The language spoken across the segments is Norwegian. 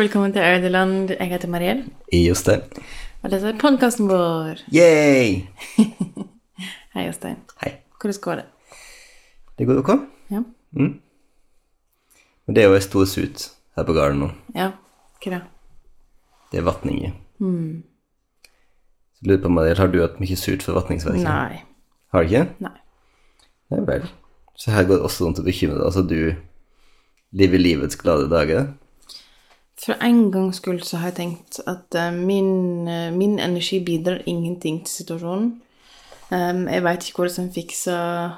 velkommen til Ødeland. Jeg heter Mariell, Jostein. og dette er podkasten vår. Yay! Hei, Jostein. Hei. Hvordan går det? Det går ok? Ja? Men det er jo en stor sut her på gården nå. Ja, hva da? Det er vatninger. Mm. Så lurer på, Mariell, har du hatt mye surt for vatningsverket? Nei. Har du ikke? Nei. Nei vel. Så her går det også rundt å bekymre deg. Altså, du lever livets glade dager. For en gangs skyld så har jeg tenkt at eh, min, eh, min energi bidrar ingenting til situasjonen. Um, jeg veit ikke hvordan jeg fikser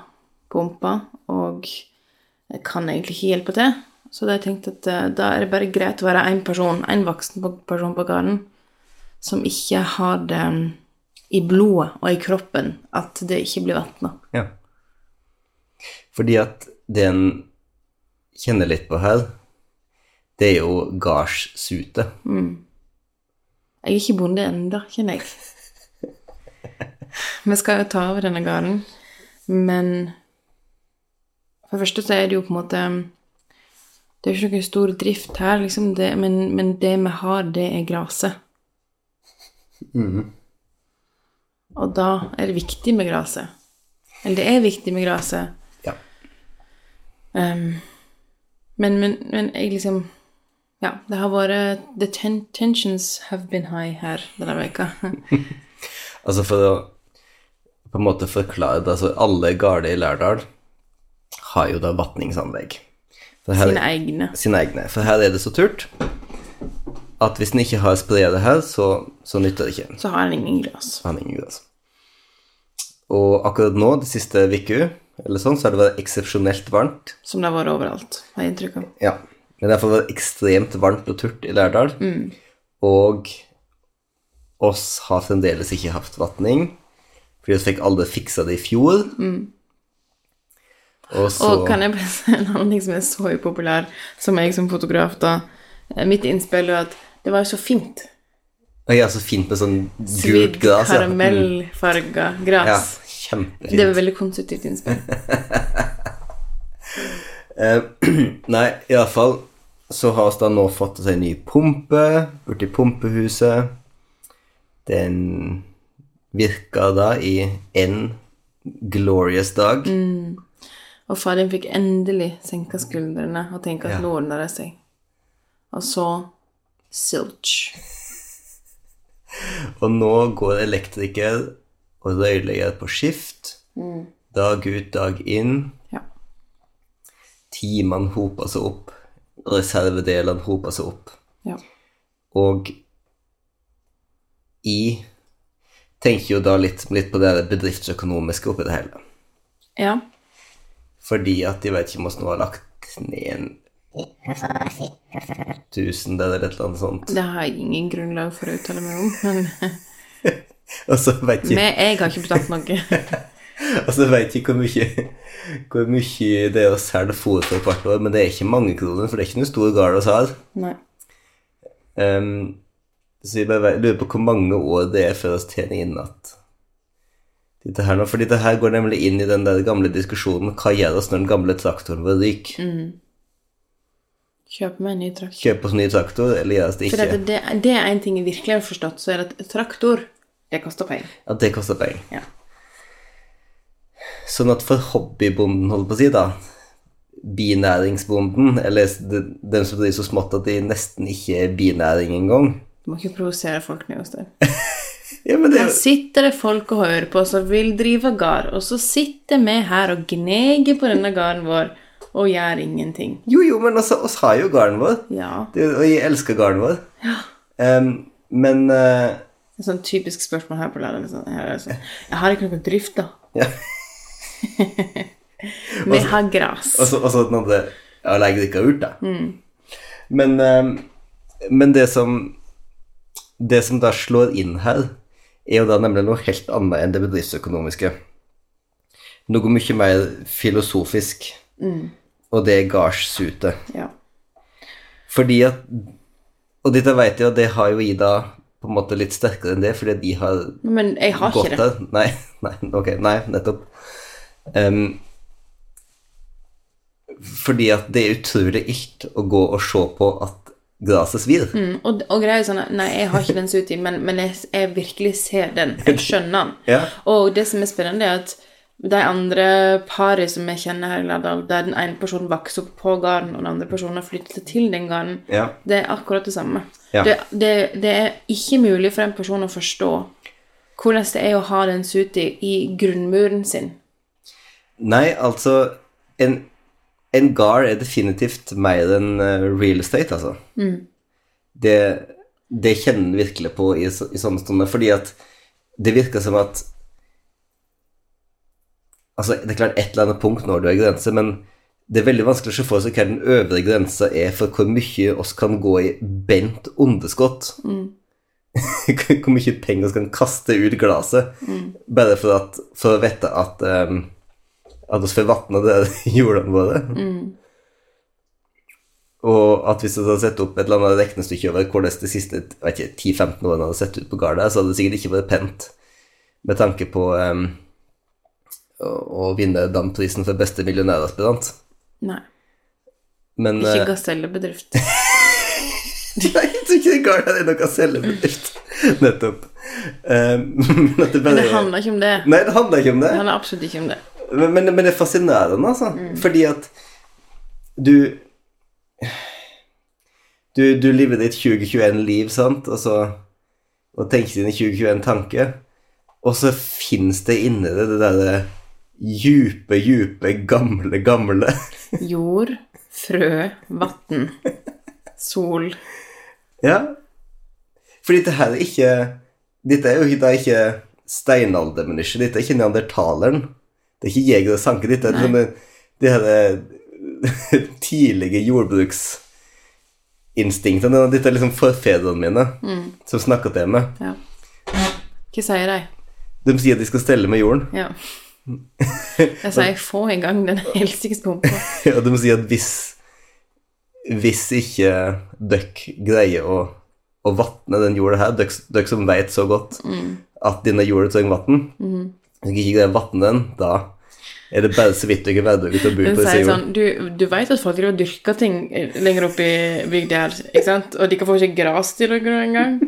pumpa, og jeg kan egentlig ikke hjelpe til. Så da har jeg tenkt at uh, da er det bare greit å være én person, en voksen person på gården, som ikke har det mm, i blodet og i kroppen at det ikke blir vatna. Ja. Fordi at det en kjenner litt på her, det er jo gardssute. Jeg er ikke bonde ennå, kjenner jeg. Vi skal jo ta over denne gården, men for det første så er det jo på en måte Det er jo ikke noen stor drift her, liksom, det, men, men det vi har, det er gresset. Og da er det viktig med gresset. Eller det er viktig med gresset. Ja. Um, men, men, men jeg liksom Ja, det har vært The ten tensions have been high her denne veka. Altså for å på en måte forklare det, altså alle gårder i Lærdal har jo da vatningsanlegg. Her- Sine egne. Sine egne. For her er det så turt at hvis en ikke har spredet her, så, så nytter det ikke. Så har en ingen glass. Har en ingen gress. Og akkurat nå, de siste uka, eller sånn, så har det vært eksepsjonelt varmt. Som det har vært overalt, har jeg inntrykk av. Ja. Men derfor var det ekstremt varmt og tørt i Lærdal. Og oss har fremdeles ikke hatt vatning, fordi vi fikk alle fiksa det i fjor. Og så Og kan jeg bare si en annen ting som er så upopulær, som jeg som fotograf da eh, Mitt innspill er at det var så fint. Ja, så fint med sånn gult gras. Svidd, karamellfarga gress. Ja, kjempefint. Det var veldig konstruktivt innspill. Uh, nei, iallfall så har vi nå fått oss en ny pumpe borti pumpehuset. Den virka da i en glorious dag. Og far din fikk endelig senka skuldrene og tenke at Ja. nå ordner det seg. Og så silch. Og nå går elektriker og rørlegger på skift. Dag ut, dag inn. Ja. Timene hoper seg opp. Reservedelene hoper seg opp. ja. Og jeg tenker jo da litt, litt på det bedriftsøkonomiske oppi det hele. Ja. Fordi at jeg vet ikke om vi nå har lagt ned en tusen eller et eller annet sånt. Det har jeg ingen grunnlag for å uttale meg om, men Og så vet ikke. Men jeg har ikke betalt noe. og jeg vet ikke hvor mye, hvor mye det er å selge fôr for hvert år, men det er ikke mange kroner, for det er ikke noe stor gard å. Nei. Ehm, så jeg bare lurer på hvor mange år det er før vi tjener inn igjen dette her nå, for dette her går nemlig inn i den der gamle diskusjonen hva gjør oss når den gamle traktoren vår ryker? Kjøp meg en ny traktor. Kjøpe oss en ny traktor, eller gjør oss det For ikke? det, det, det er en ting jeg virkelig har forstått, så er det at traktor, det koster penger. Ja, det koster penger. Ja. Sånn at for hobbybonden, holdt på å si, da, binæringsbonden, eller de- den som driver så smått at de nesten ikke er binæring engang Du må ikke provosere folk hos deg. Ja, men det er Her sitter det folk og hører på som vil drive gard, og så sitter vi her og gneger på denne garden vår og gjør ingenting. Jo, jo, men altså, oss har jo garden vår, Ja. det, og jeg elsker garden vår. Em, men uh... Et sånn typisk spørsmål her på læreren. Sånn, sånn, jeg har ikke noe drift, da. ja. Vi har gras. Og så at den andre Ja, legger det ikke ut, da. Men em, men det som Det som da slår inn her, er jo da nemlig noe helt annet enn det bedriftsøkonomiske. Noe mye mer filosofisk. Og det er gardssutet. Ja. Fordi at Og dette vet jeg, og det har jo Ida på en måte litt sterkere enn det, fordi de har Men jeg har ikke det. der. Nei, nei, ok, nei, nettopp. Em, fordi at det er utrolig ilt å gå og se på at gresset svir. Mm, og, og greia er sånn Nei, jeg har ikke den suti, men, men jeg, jeg virkelig ser den. Jeg skjønner den. Ja. Og det som er spennende, er at de andre parene som jeg kjenner her i Lærdal, der den ene personen vokser opp på gården, og den andre personen har flyttet til den gården, Ja. det er akkurat det samme. Ja. Det, det, det er ikke mulig for en person å forstå hvordan det er å ha den suti i grunnmuren sin. Nei, altså En, en gard er definitivt mer enn eh, real estate, altså. Det, det kjenner en virkelig på i, i sånne stunder, fordi at det virker som at Altså, det er klart et eller annet punkt når du har grense, men det er veldig vanskelig å se for seg hva den øvre grensa er for hvor mye oss kan gå i bent underskudd. hvor mye penger vi kan kaste ut glasset bare for, at, for å vite at um, at vi får vatne det jordene våre. Og at hvis du hadde sett opp et eller annet regnestykke over hvordan de siste jeg vet ikke, 10-15 årene hadde sett ut på Garda, så hadde det sikkert ikke vært pent med tanke på um, å, å vinne DAM-prisen for beste millionæraspirant. Nei. Men Ikke eh, gasellebedrift. Nei, jeg tror ikke Garda er noe gasellebedrift. Nettopp. Um, men det bare Men det handler ikke om det. Nei, det handler ikke om det. Det handler absolutt ikke om det. Men, men, men det er fascinerende, altså. Fordi at du Du, du lever ditt 2021-liv, sant, og så Og tenker dine 2021-tanker, og så fins det inni det det derre djupe, djupe, gamle, gamle Jord, frø, vann, sol. Ja. Fordi dette her er ikke Dette er jo ikke, det er ikke steinaldermennesket. Dette er ikke neandertaleren. Det er ikke jeger og sanker. det er sånne, de her eh, tidlige jordbruksinstinktene. Dette er liksom forfedrene mine som snakker til meg. Ja. Hva sier de? De sier at de skal stelle med jorden. Ja. Jeg sier få i gang den helsikes pumpa. Og de sier at hvis hvis ikke dere greier å, å vatne den jorda her, dere som vet så godt at denne jorda trenger vann Hvis dere ikke vatne den, da er det bare så vidt du ikke verdige til å bo på sier sånn Du, du vet at folk driver og dyrker ting lenger opp i bygda her, ikke sant? Og de kan få ikke gras til gro engang.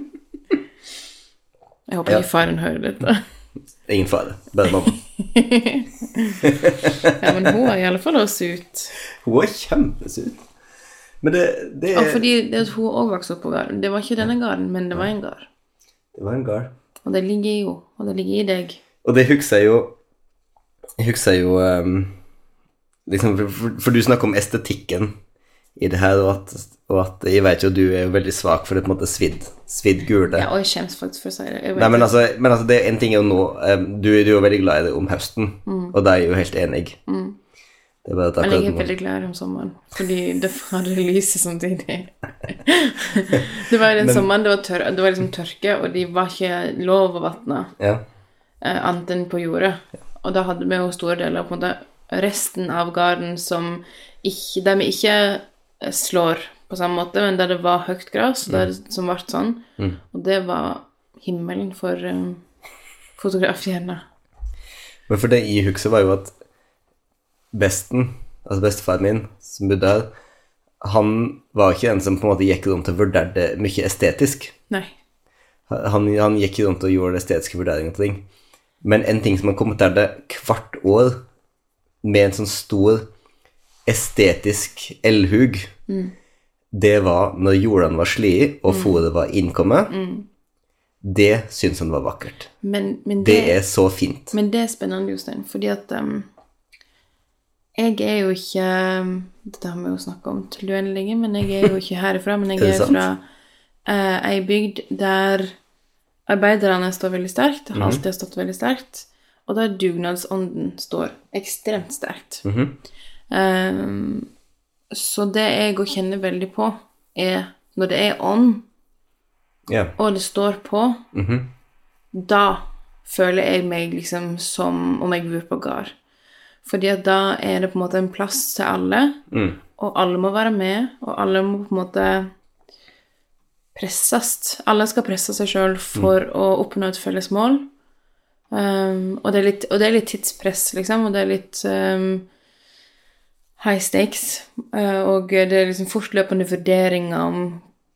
Jeg håper Ja. ikke faren hører dette. Ingen fare. Bare mamma. Ja, men hun er i alle fall oss ut. Hun er kjempesut Men det, det, er, fordi det hun òg vokste opp på gården. Det var ikke denne gården, men det var en gård. det var en gård. Og det ligger henne, og det ligger i deg. Og det husker jeg jo Jeg husker jo um, liksom, for, for, du snakker om estetikken i det her, og at, og at jeg vet jo du er jo veldig svak for det på en måte svidd, svidd gule. Ja, og jeg skjemmes faktisk for å si det. Nei, men altså, men altså det en ting er jo nå um, du, du er jo veldig glad i det om høsten, og da er jeg jo helt enig. Det er Men jeg er veldig glad om sommeren, fordi det var lyset samtidig. det var den sommeren det var, tør det var liksom tørke, og de var ikke lov å vatne Ja. Eh, annet enn på jordet. Og da hadde vi jo store deler av på en måte resten av garden som ikke, der vi ikke eh, slår på samme måte, men der det var høyt gress, mm. som ble sånn. Og det var himmelen for um, fotografhjernen. Men for det i huset var jo at besten, altså bestefaren min, som bodde her, han var ikke den som på en måte gikk rundt og vurderte mye estetisk. Nei. Han, han gikk rundt og gjorde estetiske vurderinger av ting. Men en ting som har kommet der det hvert år, med en sånn stor estetisk elhug, det var når jordene var slie og fôret var innkommet. Det syns han var vakkert. Men, men Det er så fint. Men det er spennende, Jostein, fordi at um, jeg er jo ikke um, Dette har vi jo snakka om til uendelige, men jeg er jo ikke herfra. Men jeg Er er fra uh, ei bygd der arbeiderne står veldig sterkt, Mhm. har alltid stått veldig sterkt, og der dugnadsånden står ekstremt sterkt. Mhm. um, så det jeg òg kjenner veldig på, er når det er ånd, yeah. og det står på, da føler jeg meg liksom som om jeg bor på gard. Fordi at da er det på en måte en plass til alle, og alle må være med, og alle må på en måte presses. Alle skal presse seg sjøl for å oppnå et felles mål. Um, og, det litt, og det er litt tidspress, liksom, og det er litt um, high stakes. Uh, og det er liksom fortløpende vurderinger om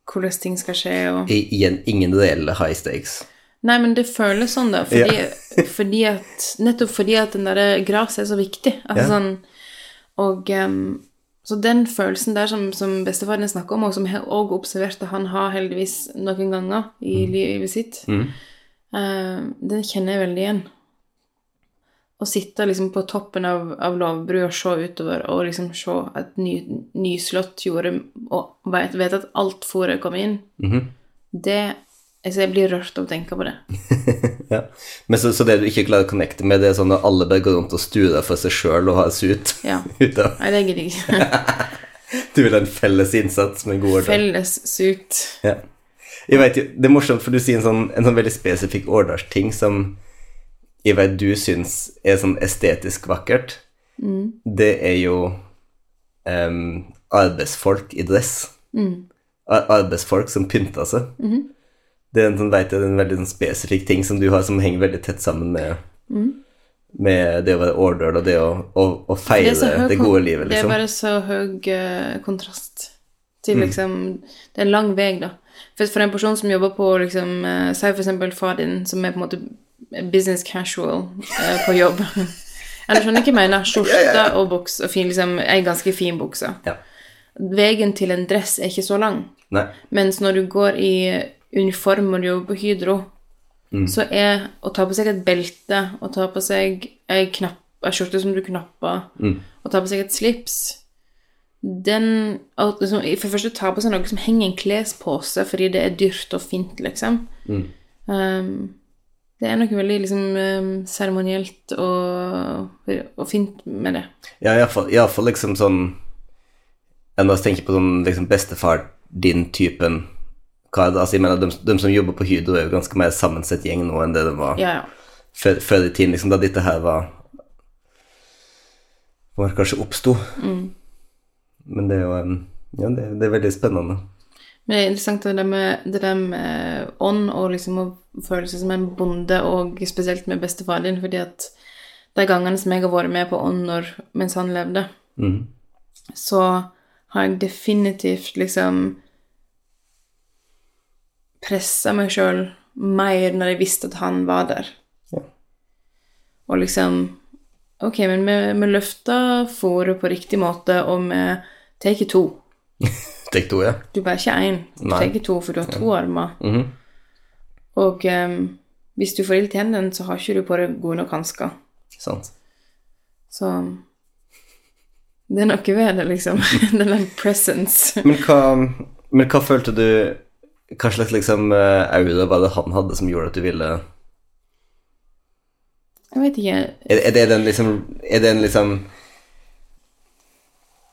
hvordan ting skal skje. Og... I, igjen ingen reelle high stakes. Nei, men det føles sånn, da. Fordi, fordi at, nettopp fordi at den der gresset er så viktig. Altså yeah. sånn Og um, så den følelsen der som, som bestefaren snakker om, og som jeg òg observerte han har heldigvis noen ganger i livet sitt, eh, den kjenner jeg veldig igjen. Å sitte liksom på toppen av, av Lovbrua og se utover og liksom se et ny, nyslått jorde og vet, vet at alt fôret kom inn, det altså Jeg blir rørt av å tenke på det. Ja. Men så, så det du ikke klarer å connecte med, det er sånn at alle bare går rundt og sturer for seg sjøl og har sut Ja. Nei, det gidder jeg ikke. Du vil ha en felles innsats med gode Årdal. Felles sut. Ja. Jeg vet jo, Det er morsomt, for du sier en sånn, en sånn veldig spesifikk årdalsting som jeg vet du syns er sånn estetisk vakkert. Det er jo um, arbeidsfolk i dress. Ar arbeidsfolk som pynter seg. Det er en, sånn, vet jeg, en veldig sånn spesifikk ting som du har som henger veldig tett sammen med, med det å være årdøl og det å, å, å Det feire er det, gode livet, livet, Det er liksom. bare så høy eh, kontrast til liksom Det er en lang vei, da. For, for en person som jobber på liksom uh, Si eksempel far din, som er på en måte business casual uh, på jobb. Eller skjønner ikke hva jeg mener. Skjorte og buks og fin, liksom, ei ganske fin bukse. Ja. Veien til en dress er ikke så lang. Nei. Mens når du går i uniform og du jobber på Hydro, så er å ta på seg et belte, å ta på seg ei skjorte som du knapper, å ta på seg et slips den liksom, For det første ta på seg noe som henger i en klespose fordi det er dyrt og fint, liksom. Um, det er noe veldig liksom um, seremonielt og, og fint med det. Ja, iallfall, liksom sånn Jeg å tenke på sånn liksom bestefar din kar. Altså, jeg mener, de, de som jobber på Hydro, er jo ganske mer sammensett gjeng nå enn det de var Ja, ja. før, før i tiden, liksom, da dette her var Var kanskje oppsto. Men det er jo Ja, det, det er veldig spennende. Men det er interessant det der med, det der med ånd og liksom å føle seg som en bonde, og spesielt med bestefar din, fordi at de gangene som jeg har vært med på ånd når, mens han levde, så har jeg definitivt liksom pressa meg sjøl mer når jeg visste at han var der. Ja. Og liksom Ok, men vi, vi løfter fôret på riktig måte, og vi tar to. Take to, ja. Du bare ikke én, du tar to, for du har to armer. Mhm. Og um, hvis du får ild til hendene, så har ikke du på deg gode nok hansker. Sant. Så det er noe ved det, liksom. Den der presence. Men hva, men hva følte du Hva slags liksom eh, aura var det han hadde som gjorde at du ville Jeg vet ikke. Er, er det den liksom Er det en liksom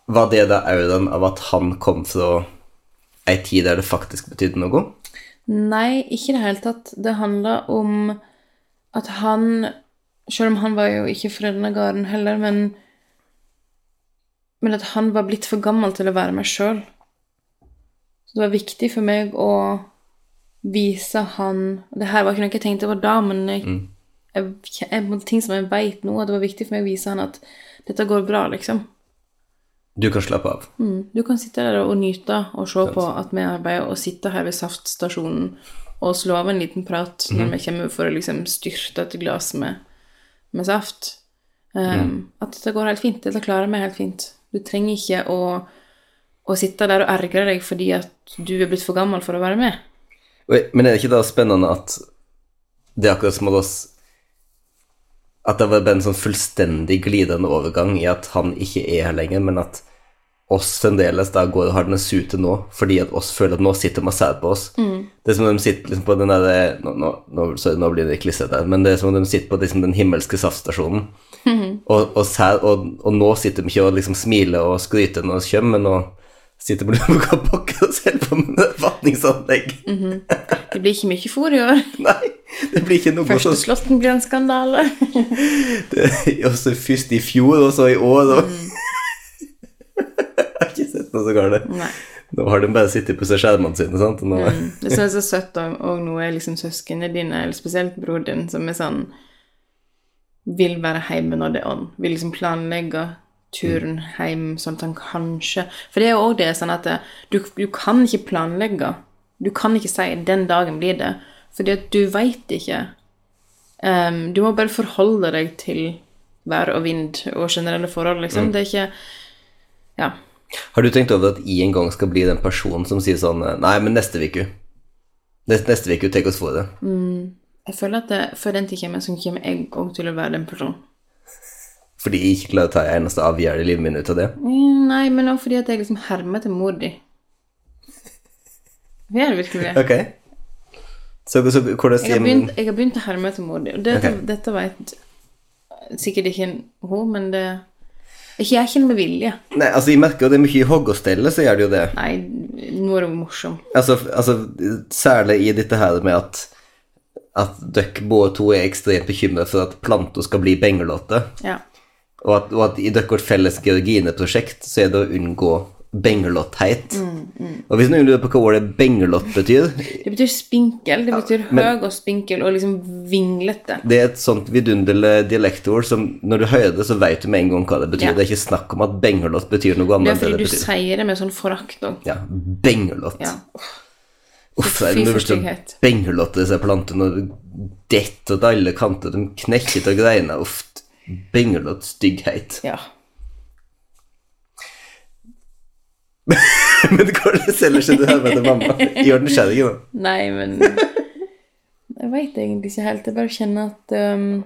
Var det da auraen av at han kom fra ei tid der det faktisk betydde noe? Nei, ikke i det hele tatt. Det handla om at han Selv om han var jo ikke fra denne gården heller, men Men at han var blitt for gammel til å være meg sjøl. Det var viktig for meg å vise han Det her var ikke noe jeg tenkte på da, men jeg, jeg, jeg, ting som jeg veit nå, at det var viktig for meg å vise han at dette går bra, liksom. Du kan slappe av. Mm. Du kan sitte der og nyte og se på at vi arbeider, og sitte her ved saftstasjonen og slå av en liten prat når vi kommer for å liksom styrte et glass med, med saft. Um, At dette går helt fint. Dette klarer vi helt fint. Du trenger ikke å, å sitte der og ergre deg fordi at du er blitt for gammel for å være med. Men er det ikke da spennende at det er akkurat som hos oss At det var vært en sånn fullstendig glidende overgang i at han ikke er her lenger, men at oss fremdeles da går og har denne sute nå, fordi at oss føler at nå sitter og ser på oss. Det er som om de sitter liksom på den der nå, nå, nå, nå blir det klissete, men det er som om de sitter på liksom den himmelske saftstasjonen, og, og, og, og nå sitter de ikke og liksom smiler og skryter når vi kommer, men nå, sitter på på bakken og ser på befatningsanlegg. Mm -hmm. Det blir ikke mye fôr i år. Nei, det blir ikke noe sånn slåtten blir en skandale. det, også Først i fjor, og så i år. Og... Mm. Jeg har ikke sett noe så galt. Nei. Nå har de bare sittet på seg skjermene sine. sant? Nå, Mm. Det som er så søtt, og, og nå er liksom søsknene dine, eller spesielt broren din, som er sånn Vil være hjemme når det er ånd. Vil liksom planlegge turen hjem sånn at han kanskje For det er jo òg det sånn at du, du kan ikke planlegge. Du kan ikke si 'den dagen blir det', fordi at du veit ikke. Um, du må bare forholde deg til vær og vind og generelle forhold, liksom. Det er ikke Ja. Har du tenkt over at jeg en gang skal bli den personen som sier sånn Nei, men neste uke. Neste, neste uke tenk oss for det. Jeg føler at det, før den tid kommer, så kommer jeg òg til å være den personen. Fordi jeg ikke klarer å ta en eneste avgjørelse i livet mitt ut av det. Mm, Nei, men også fordi at jeg liksom hermer til mor di. Vi er virkelig det. Ok. Så, så hvordan Jeg har, begynt, jeg har begynt å herme til mor di, og dette, okay. dette vet sikkert ikke hun, men det ikke Jeg ikke med vilje. Nei, altså, jeg merker jo det er mye hogg og stelle, så gjør det jo det. Nei, nå er det morsom. Altså, altså særlig i dette her med at at dere begge to er ekstremt bekymret for at planta skal bli benglete. Ja. Og at, og at i deres felles georgineprosjekt så er det å unngå bengelåtheit. Og hvis noen lurer på hva ordet bengelott betyr, Det betyr spinkel. Det betyr høy og spinkel og liksom vinglete. det er et sånt vidunderlig dialektord som når du hører det, så vet du med en gang hva det betyr. Ja. Det er ikke snakk om at bengelott betyr noe annet. Det er fordi det du betyr. sier det med sånn forakt òg. Ja, Bengelott. Ja. Uff, Fy det er stygghet. bengelåt disse plantene, og detter til alle kanter, de knekker til greina, uff, bengelåt stygghet. ja. Men hvordan selger ikke du her med til mamma? Gjør den nysgjerrig nå. Nei, men Jeg veit egentlig ikke helt. Jeg bare kjenner at um,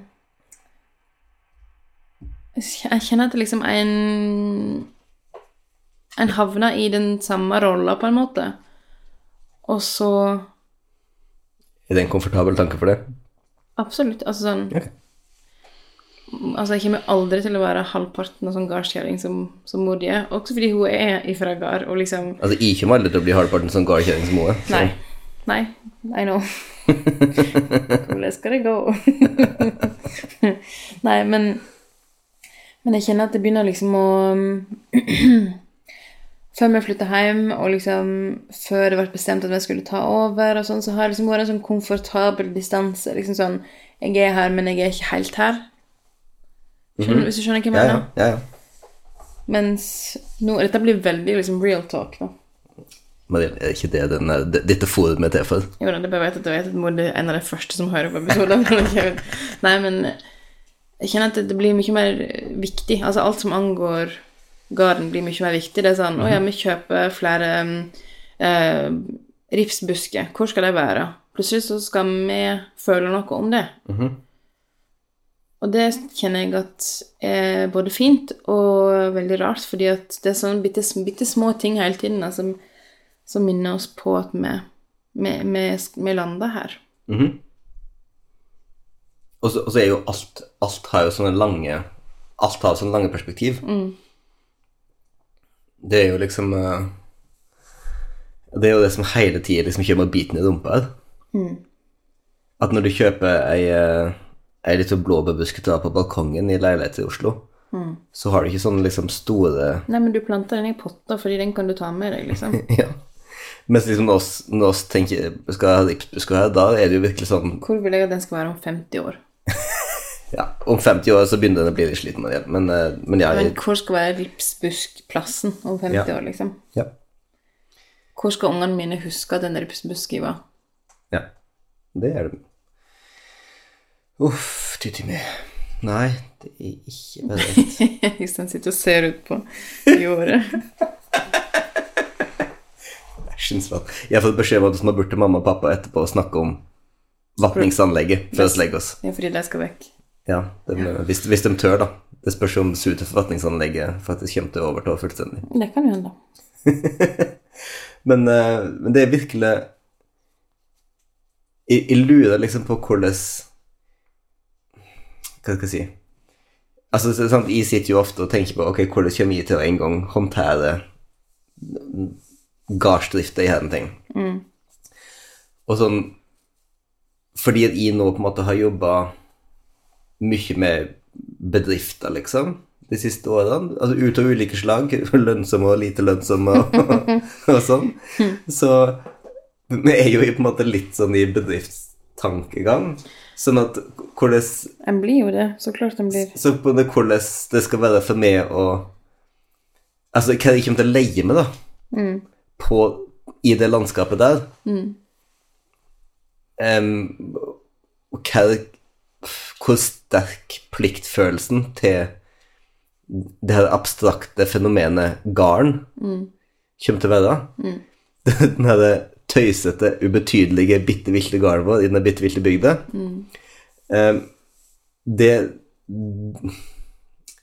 Jeg kjenner at det liksom er en En havner i den samme rolla, på en måte. Og så Er det en komfortabel tanke for deg? Absolutt. Altså sånn Ok. Altså, jeg kommer aldri til å være halvparten av sånn gardskjerring som, som mor di er. Også fordi hun er ifra gard, og liksom Altså, jeg kommer aldri til å bli halvparten sånn gardskjerring som hun er. Nei. Nei. I know. Hvordan skal det gå? Nei, men Men jeg kjenner at det begynner liksom å Før vi flytta hjem, og liksom før det ble bestemt at vi skulle ta over, og sånn, så har det liksom vært en sånn komfortabel distanse. Liksom sånn Jeg er her, men jeg er ikke helt her. Skjønner, Hvis du skjønner hva jeg Ja, mener? ja. ja. Mens nå Dette blir veldig liksom real talk, da. Men det er ikke det den det- dette forumet er til for. Jo da, det bare vet at du vet at mor er en av de første som hører på episoden. Nei, men jeg kjenner at det, blir mye mer viktig. Altså alt som angår garden, blir mye mer viktig. Det er sånn Å ja, vi kjøper flere eh, ripsbusker. Hvor skal de være? Plutselig så skal vi føle noe om det. Og det kjenner jeg at er både fint og veldig rart, fordi at det er sånne bitte, bitte små ting hele tiden da, som, som minner oss på at vi, vi, vi, vi lander her. Og så, og så er jo alt Alt har jo sånne lange Alt har sånne lange perspektiv. Det er jo liksom eh, Det er jo det som hele tida liksom kommer biten i rumpa Mm. At når du kjøper ei, eh, ei lita blåbærbusk til på balkongen i leilighet i Oslo, så har du ikke sånne liksom store Nei, men du planter den i potter, fordi den kan du ta med deg, liksom. Ja. Mens liksom når oss, når oss tenker skal ha ripsbusker her, da er det jo virkelig sånn Hvor vil jeg at den skal være om 50 år? Ja, om 50 år så begynner den å bli litt sliten igjen, men, eh, men ja, Men hvor skal være ripsbuskplassen om 50 Ja. år, liksom? ja. Hvor skal ungene mine huske at den ripsbusken var? Ja, det er det. Uff, tytti mi. Nei, det er ikke bedre. den sitter og ser ut på jordet. Jeg har fått beskjed om at vi burde mamma og pappa etterpå snakke om vatningsanlegget før vi legger oss. Ja, fordi de skal vekk. Ja, de, hvis, hvis de tør, da. Det spørs om suget for vatningsanlegget faktisk kommer til å overta fullstendig. Det kan jo hende. Men, eh, men det er virkelig jeg, jeg lurer liksom på hvordan Hva skal jeg si? Altså, så- sant, Jeg sitter jo ofte og tenker på ok, hvordan kommer jeg til å en gang håndtere gardsdrifta i denne ting. Og sånn Fordi at jeg nå på en måte har jobba mye med bedrifter, liksom, de siste årene, altså ut av ulike slag, lønnsomme og lite lønnsomme og, og sånn, så vi er jo på en måte litt sånn i bedriftstankegang. Sånn at hvordan En blir jo det. Så klart en blir. Så på det, hvordan det skal være for meg å Altså, hva jeg kommer til å leie med, da, på, i det landskapet der Em, Og hva Hvor sterk pliktfølelsen til det her abstrakte fenomenet garn kommer til å være. Den herre tøysete, ubetydelige, bitte lille Garbo i den bitte lille bygda. Em, det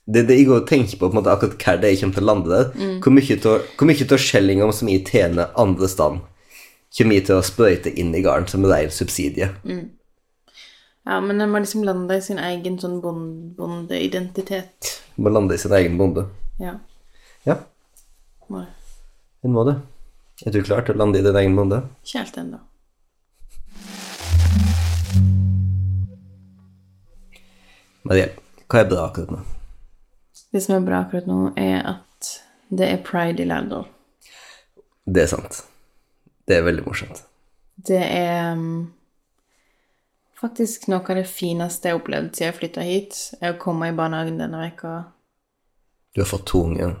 det, det jeg går og tenker på, på måte, akkurat hva det jeg kommer til å lande der, hvor av- hvor mye av skjellinga som jeg tjener andre steder, kommer jeg til å sprøyte inn i gården som rein subsidie. Ja, men en må liksom lande i sin egen sånn bond- bondeidentitet. Må lande i sin egen bonde. Ja. Ja, en må det. Er du klar til å lande i din egen bonde? Ikke helt ennå. Mariel, hva er bra akkurat nå? Det som er bra akkurat nå, er at det er pride i Lærdal. Det er sant. Det er veldig morsomt. Det er um, faktisk noe av det fineste jeg har opplevd siden jeg flytta hit, er å komme i barnehagen denne veka. Du har fått to unger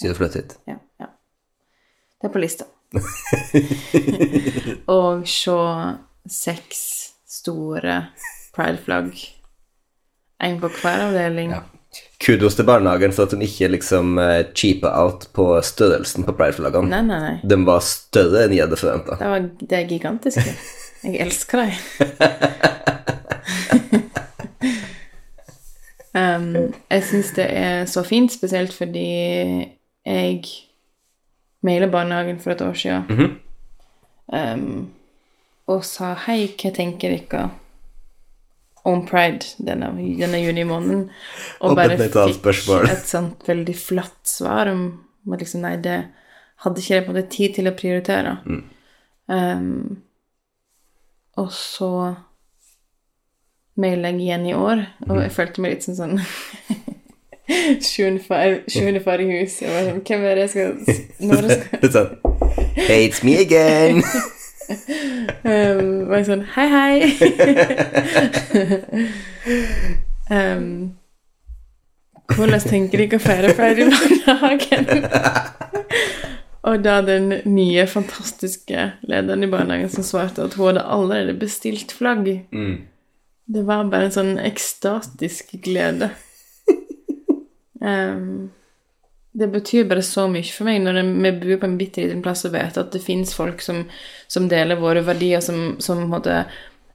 siden du flyttet hit. Ja, ja. Det er på lista. Og se seks store prideflagg. En på hver avdeling. Ja. Kudos til barnehagen for at de ikke liksom eh, cheapa out på størrelsen på prideflaggene. Nei, nei, nei. De var større enn jeg hadde forventa. Det, var, det er gigantiske. Jeg elsker dem. um, jeg syns det er så fint, spesielt fordi jeg mailet barnehagen for et år siden. Um, og sa hei, hva tenker dere om pride denne, denne junimåneden? Og, Og bare fikk et sånt veldig flatt svar om at liksom, nei, det hadde ikke jeg på en måte tid til å prioritere. Um, og så mailer jeg igjen i år, og jeg følte meg litt sånn sånn Sjuende far, i hus. Jeg var sånn, Hvem er det jeg skal Når jeg skal Litt sånn Hey, it's me again! um, var jeg sånn Hei, hei! um, hvordan tenker dere å feire pride i barnehagen? Og da den nye, fantastiske lederen i barnehagen som svarte at hun hadde allerede bestilt flagg. Det var bare en sånn ekstatisk glede. Um, det betyr bare så mye for meg når vi bor på en bitte liten plass og vet at det fins folk som, som deler våre verdier, som, som måtte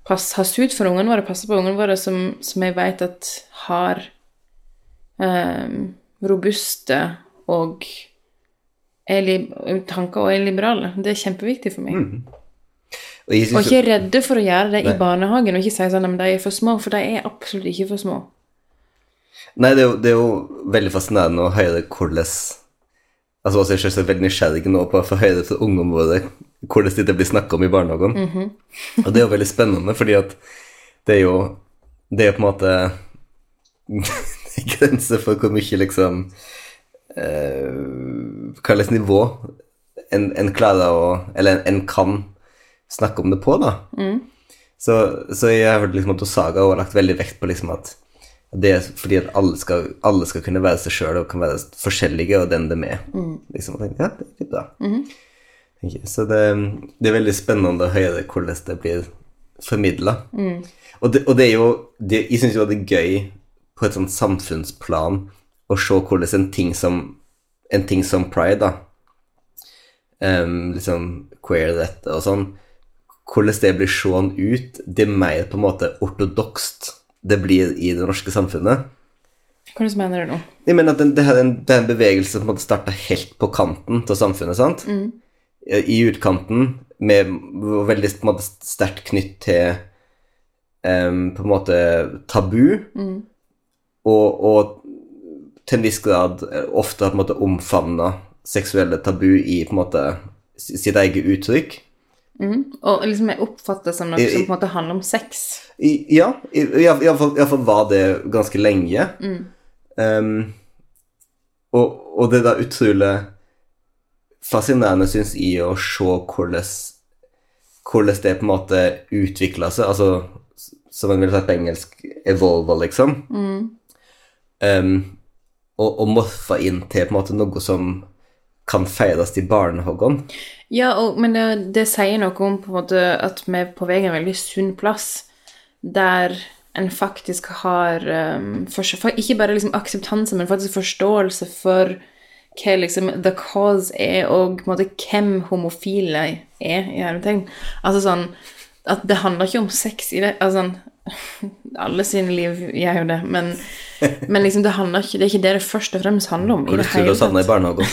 pass, har sut for ungene våre, passer på ungene våre, som, som jeg vet at har um, robuste og er tanker og er liberale. Det er kjempeviktig for meg. Og jeg Og synes, ikke redde for å gjøre det Nei. i barnehagen, og ikke si sånn at de er for små, for de er absolutt ikke for små. Nei, det er, jo, det er jo veldig fascinerende å høre hvordan Altså, også er jeg selvsagt veldig nysgjerrig nå på å få høre fra ungene våre hvordan det blir snakka om i barnehagen. Og det er jo veldig spennende, fordi at det er jo Det er på en måte grenser for hvor mye liksom eh, Hva slags nivå en, en klarer å Eller en, en kan snakke om det på, da. Så, så jeg har hørt liksom at Saga har lagt veldig vekt på liksom at det er fordi at alle skal, alle skal kunne være seg sjøl og kan være forskjellige, og den de er. Liksom, og tenkte, ja, det er litt bra. Tenker okay, Så det, det er veldig spennende å høre hvordan det blir formidla. Og, det, og det er jo det, Jeg syns jo det er gøy på et sånt samfunnsplan å se hvordan en ting som en ting som pride, da, um, liksom queer dette og sånn, hvordan det blir sånn ut, det er mer på en måte ortodokst det blir i det norske samfunnet. Hvordan mener du nå? Jeg mener at det, er en, det er en bevegelse som på starta helt på kanten til samfunnet, sant? I utkanten, med veldig sterkt knytt til um, på en måte tabu, og, og til en viss grad eh, ofte har på en måte omfavna seksuelle tabu i på en måte sitt eget uttrykk. Og liksom er oppfatta som noe som på en måte handler om sex. I, ja, i- i- iallfall var det ganske lenge. Ehm, og, og det er da utrolig fascinerende, syns jeg, å se hvordan, hvordan det på en måte utvikla seg. Altså, som man ville sagt på engelsk, evolva, liksom. Ehm, og, og morfa inn til på en måte noe som kan feires i barnehagene. Ja, og, men det, det sier noe om på en måte at vi er på vei en veldig sunn plass, der en faktisk har um, for, for Ikke bare liksom akseptanse, men faktisk forståelse for hva liksom the cause er, og på en måte hvem homofile er, i hermetegn. Altså sånn At det handler ikke om sex i det altså sånn Alle sine liv gjør jo det, men, men liksom det handler ikke Det er ikke det det først og fremst handler om. Hvor tror du hele i barnehagen.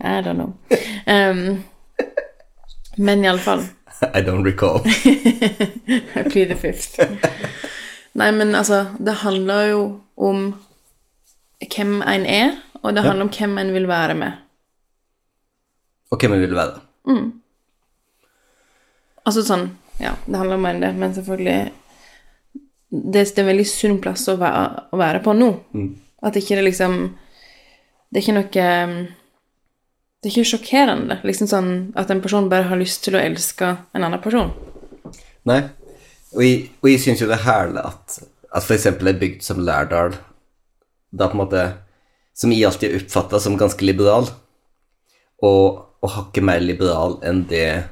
I don't know. Um, men iallfall I don't recall. I plead the fifth. Nei, men altså, det handler jo om hvem en er, og det handler om hvem en vil være med. Og hvem en vil være. Altså sånn, ja, det handler om mer enn det, men selvfølgelig Det, det er en veldig sunn plass å være, å være på nå. At ikke det liksom Det er ikke noe Det er ikke sjokkerende, liksom sånn at en person bare har lyst til å elske en annen person. Nei. Og jeg, og jeg syns jo det er herlig at, at f.eks. ei bygd som Lærdal, da på en måte Som jeg alltid oppfatta som ganske liberal, og, og hakket mer liberal enn det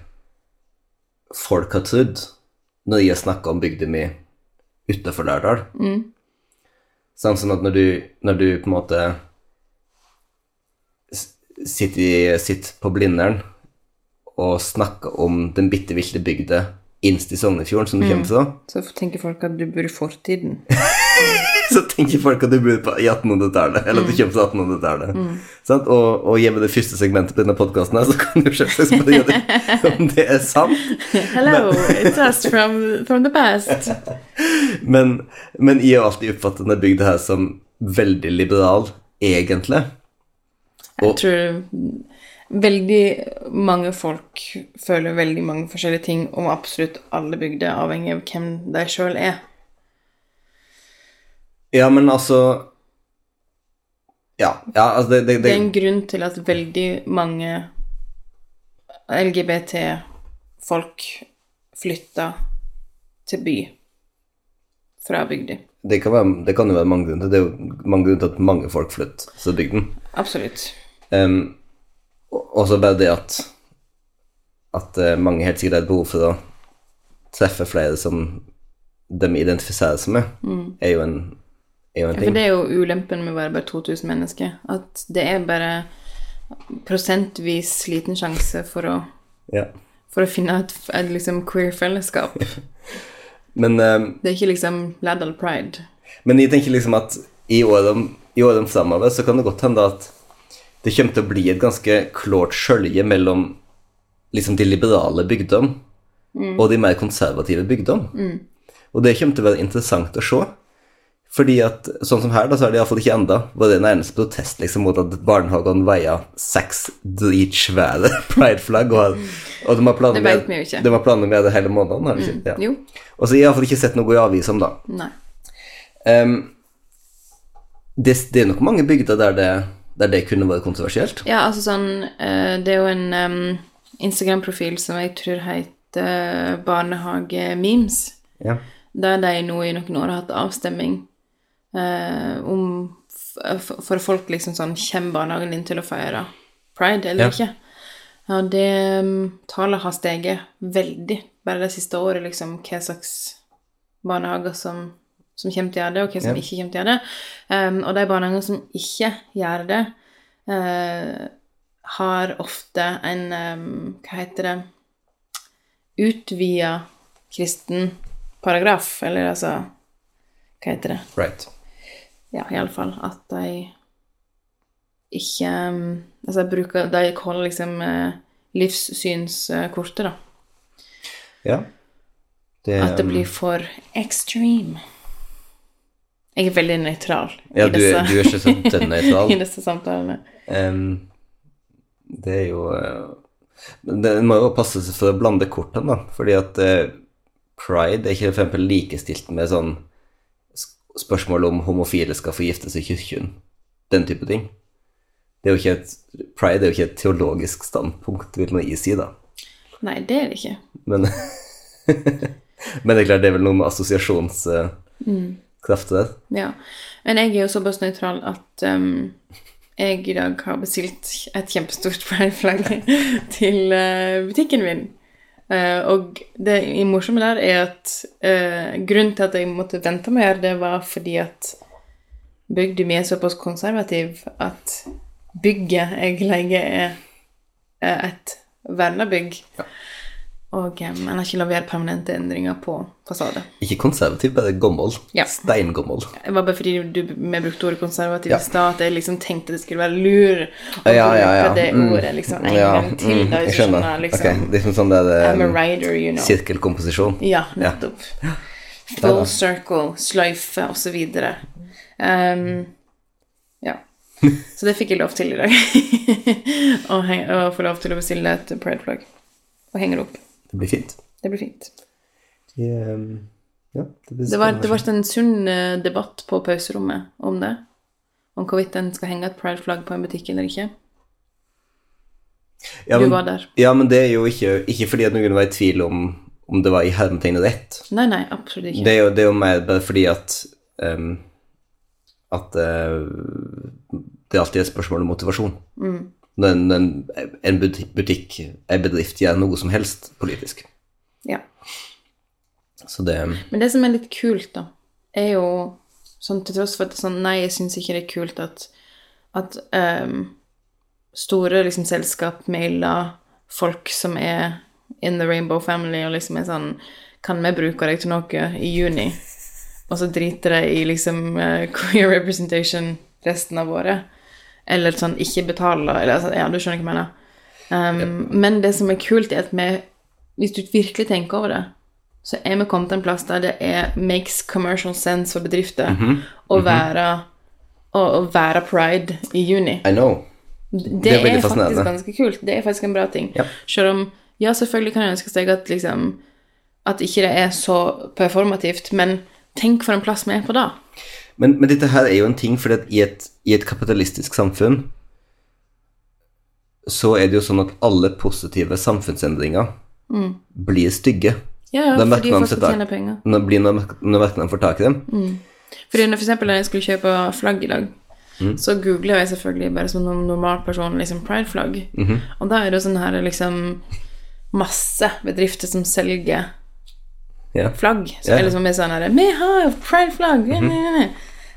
folk har trodd når jeg snakka om bygda mi utafor Lærdal. Sånn, sånn at når du, når du på en måte sitter, sitter på Blindern og snakker om den bitte ville bygda innst i Sognefjorden som du kommer fra, Så tenker folk at du bor i fortiden. så tenker folk at du bor på i 1800-tallet, eller at du kommer fra 1800-tallet. Mm. Og, og gjennom det første segmentet på denne podkasten her, så kan du selvsagt spørre om det er sant. Hello, it's us from, from the past. Men, men jeg har alltid oppfattet denne bygda her som veldig liberal, egentlig. Jeg tror veldig mange folk føler veldig mange forskjellige ting om absolutt alle bygder, avhengig av hvem de sjøl er. Ja, men altså Ja, ja altså det, det, Det det er en grunn til at veldig mange LGBT-folk flytter til by fra bygda. det, kan være, det kan jo være mange grunner til det. er jo mange grunner til at mange folk flytter fra bygden. Absolutt. Um, og så bare det at at eh, mange helt sikkert har et behov for å treffe flere som de identifiserer seg med, er jo en, er jo en For det er jo ulempen med å være bare 2000 mennesker. At det er bare prosentvis liten sjanse for å, Ja. for å finne et, et liksom queer fellesskap. Men, um, Det er ikke liksom Laddal Pride. men jeg tenker liksom at i årene, i årene framover så kan det godt hende at det kommer til å bli et ganske klart skjølje mellom liksom de liberale bygdene og de mer konservative bygdene. Og det kommer til å være interessant å se. Fordi at, sånn som her, da, så er det iallfall ikke enda Var det eneste protest liksom, mot at barnehagene veier seks dritsvære prideflagg, og, og de har planer med. Mm. de har planer med det hele måneden, har de ikke? Ja. Jo. Og så har jeg iallfall ikke sett noe i avisen, da. Nei. Em, det, det er nok mange bygder der det, der det kunne vært kontroversielt. Ja, altså sånn eh, Det er jo en um, Instagram-profil som jeg tror heter Barnehagememes, Ja. der de nå i noen år har hatt avstemming eh, om For folk liksom sånn Kommer barnehagen din til å feire pride eller Ja. ikke? Ja, det em, tallet har steget veldig bare det siste året, liksom, hva slags barnehager som, som kommer til å gjøre det, og hva som Ja. ikke kommer til å gjøre det. Um, og de barnehagene som ikke gjør det, uh, har ofte en um, Hva heter det Utvida kristen paragraf, eller altså Hva heter det? Right. Ja, iallfall at de ikke Altså, jeg bruker De holder liksom eh, livssynskortet, da. Ja. Det, At det blir for extreme. Jeg er veldig nøytral Ja, i, du, disse, du er ikke sånn dønn nøytral. i disse samtalene. Um, det er jo eh, men Det må jo passe seg for å blande kortene, da. Fordi at uh, pride er ikke for eksempel likestilt med sånn sk- spørsmål om homofile skal få gifte seg i kirken. Den type ting. Det er jo ikke et, pride er jo ikke et teologisk standpunkt, vil man si, da. Nei, det er det ikke. Men, men det er klart, det er vel noe med assosiasjonskraft til det. Ja. Men jeg er jo såpass nøytral at um, jeg i dag har bestilt et kjempestort pride-flagg til uh, butikken min. Eh, og det morsomme der er at uh, grunnen til at jeg måtte vente med å gjøre det, var fordi at bygda mi er såpass konservativ at bygget jeg leier, er, et verna bygg. Og um, en har ikke å permanente endringer på fasade. Ikke konservativ, bare gammel. Ja. Steingammel. Det var bare fordi du, vi brukte ordet konservativ Ja. i stad, at jeg liksom tenkte det skulle være lur å Ja, ja, ja. det Mm. ordet liksom en Ja, gang til. mm, da, jeg skjønner. Sånn, liksom. okay. det er som sånn der um, rider, you know. sirkelkomposisjon. Ja, nettopp. Full circle, sløyfe videre. Um, ja. Så det fikk jeg lov til i dag. å, få lov til å bestille et pride-flagg og henge det opp. Det blir fint. Det blir fint. De, um, ja, det blir Det var, det var en sunn eh, debatt på pauserommet om det. Om hvorvidt en skal henge et pride-flagg på en butikk eller ikke. ja, Du var der. Ja, men det er jo ikke, ikke fordi at noen var i tvil om om det var i hermetegnet rett. Nei, nei, absolutt ikke. Det er jo, det er jo mer bare fordi at um, at uh, det alltid er et spørsmål om motivasjon. Mm. En, en, butikk, butikk, en bedrift, gjør noe som helst politisk. Ja. Så det Men det som er litt kult, da, er jo sånn til tross for at det er sånn Nei, jeg syns ikke det er kult at, at um, store liksom, selskap mailer folk som er in the rainbow family, og liksom er sånn Kan vi bruke deg til noe i juni? Og så driter de i liksom uh, queer representation resten av året. Eller sånn ikke betaler eller, altså, Ja, du skjønner hva jeg mener. Um, Men det som er kult, er at vi Hvis du virkelig tenker over det, så er vi kommet til en plass der det er makes commercial sense for bedrifter å være å, å være pride i juni. I know. Det, er er, faktisk ganske kult. Det er faktisk en bra ting. Ja. Selv om Ja, selvfølgelig kan jeg ønske seg at liksom At ikke det er så performativt, men tenk for en plass vi er på da. Men, men dette her er jo en ting, at i i et kapitalistisk samfunn så er det jo sånn at alle positive samfunnsendringer blir stygge. Ja, ja, merker fordi folk tjener tjene penger. Når, blir, når, når markedene får tak i dem. Fordi når for eksempel når jeg skulle kjøpe flagg i dag, Mm. så googler jeg selvfølgelig bare som en normal person liksom pride-flagg. -hmm. Og da er det jo sånn her liksom masse bedrifter som selger Ja. flagg. Så yeah. Eller er sånn her Vi har pride-flagg! Mm ne.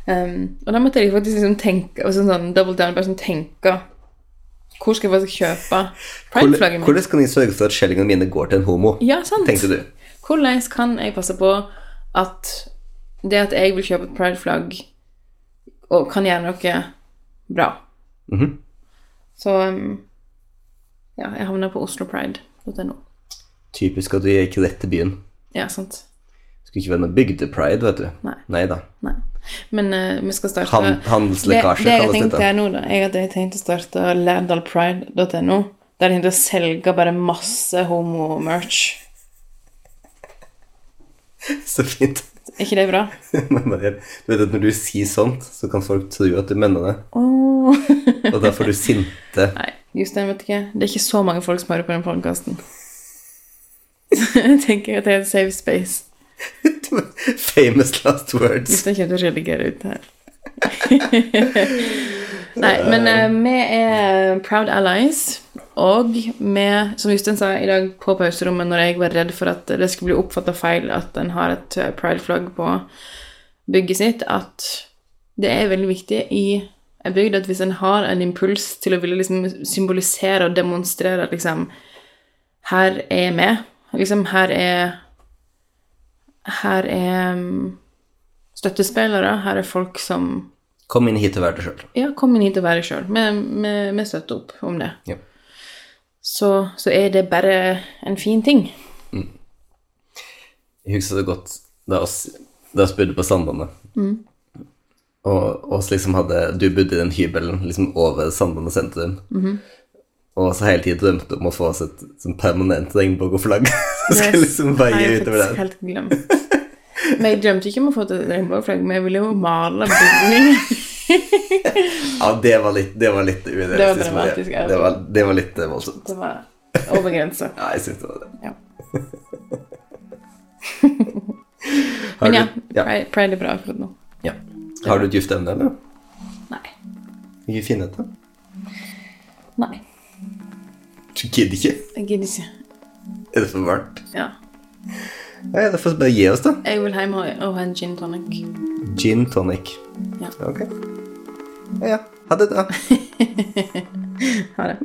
Um, og da måtte jeg faktisk liksom tenke og sånn, sånn double down, bare sånn tenke Hvor skal jeg faktisk kjøpe pride-flagget mitt? Hvordan kan jeg sørge for at skjellingene mine går til en homo? Ja, sant. Tenkte du. Hvordan kan jeg passe på at det at jeg vil kjøpe et pride-flagg, og kan gjøre noe bra? Mhm. Så um, ja, jeg havna på oslopride.no. Typisk at du gikk rett til byen. Ja, sant. Skulle ikke være noe bygdepride, vet du. Nei. Nei da. Men uh, vi skal starte Han- handelslekkasje det, det jeg tenkte nå, da, jeg tenkte tenkt å starte lærdalpride.no. Der tenkte å selge bare masse homo-merch. Så fint. Er ikke det bra? Du vet at når du sier sånt, så kan folk tro at du mener det. Oh. Og da får du sinte. Nei, Jostein, vet du ikke. Det er ikke så mange folk som hører på den podkasten. Jeg tenker at det er et safe space. Famous last words. Jostein kommer til å redigere ut her. Nei, men uh, vi er proud allies. Og vi, som Justin sa i dag på pauserommet, når jeg var redd for at det skulle bli oppfatta feil at en har et eh, pride-flagg på bygget sitt, at det er veldig viktig i en bygd at hvis en har en impuls til å ville liksom symbolisere og demonstrere at liksom Her er vi. Liksom, her er Her er mm, støttespillere. Her er folk som Kom inn hit og vær deg sjøl. ja, kom inn hit og vær deg sjøl. Vi støtter opp om det. Ja. Så, så er det bare en fin ting. Jeg husker det godt da oss, da oss bodde på Sandane. og oss liksom hadde Du bodde i den hybelen liksom over Sandane sentrum. Og så hele tiden drømte om å få oss et sånn permanent regnbueflagg. Skal jeg liksom veie utover helt glemt. Men jeg drømte ikke om å få et regnbueflagg, men jeg ville jo male bygningen. Ja, det var litt, det var litt urealistisk. Det var dramatisk. Det var, det var litt eh, voldsomt. Det var over grensa. Ja, jeg syns det var det. Ja. Men ja, ja, Pride, Pride er bra akkurat nå. ja. Har du et gift emne, eller? Nei. Ikke finne et, da? Nei. Du gidder ikke? Jeg gidder ikke. Er det for varmt? Ja. ja da får vi bare gi oss, da. Jeg vil hjem og ha en gin tonic. Gin tonic. Ja. Ok. Ja, ja. Ha det, da. ha det.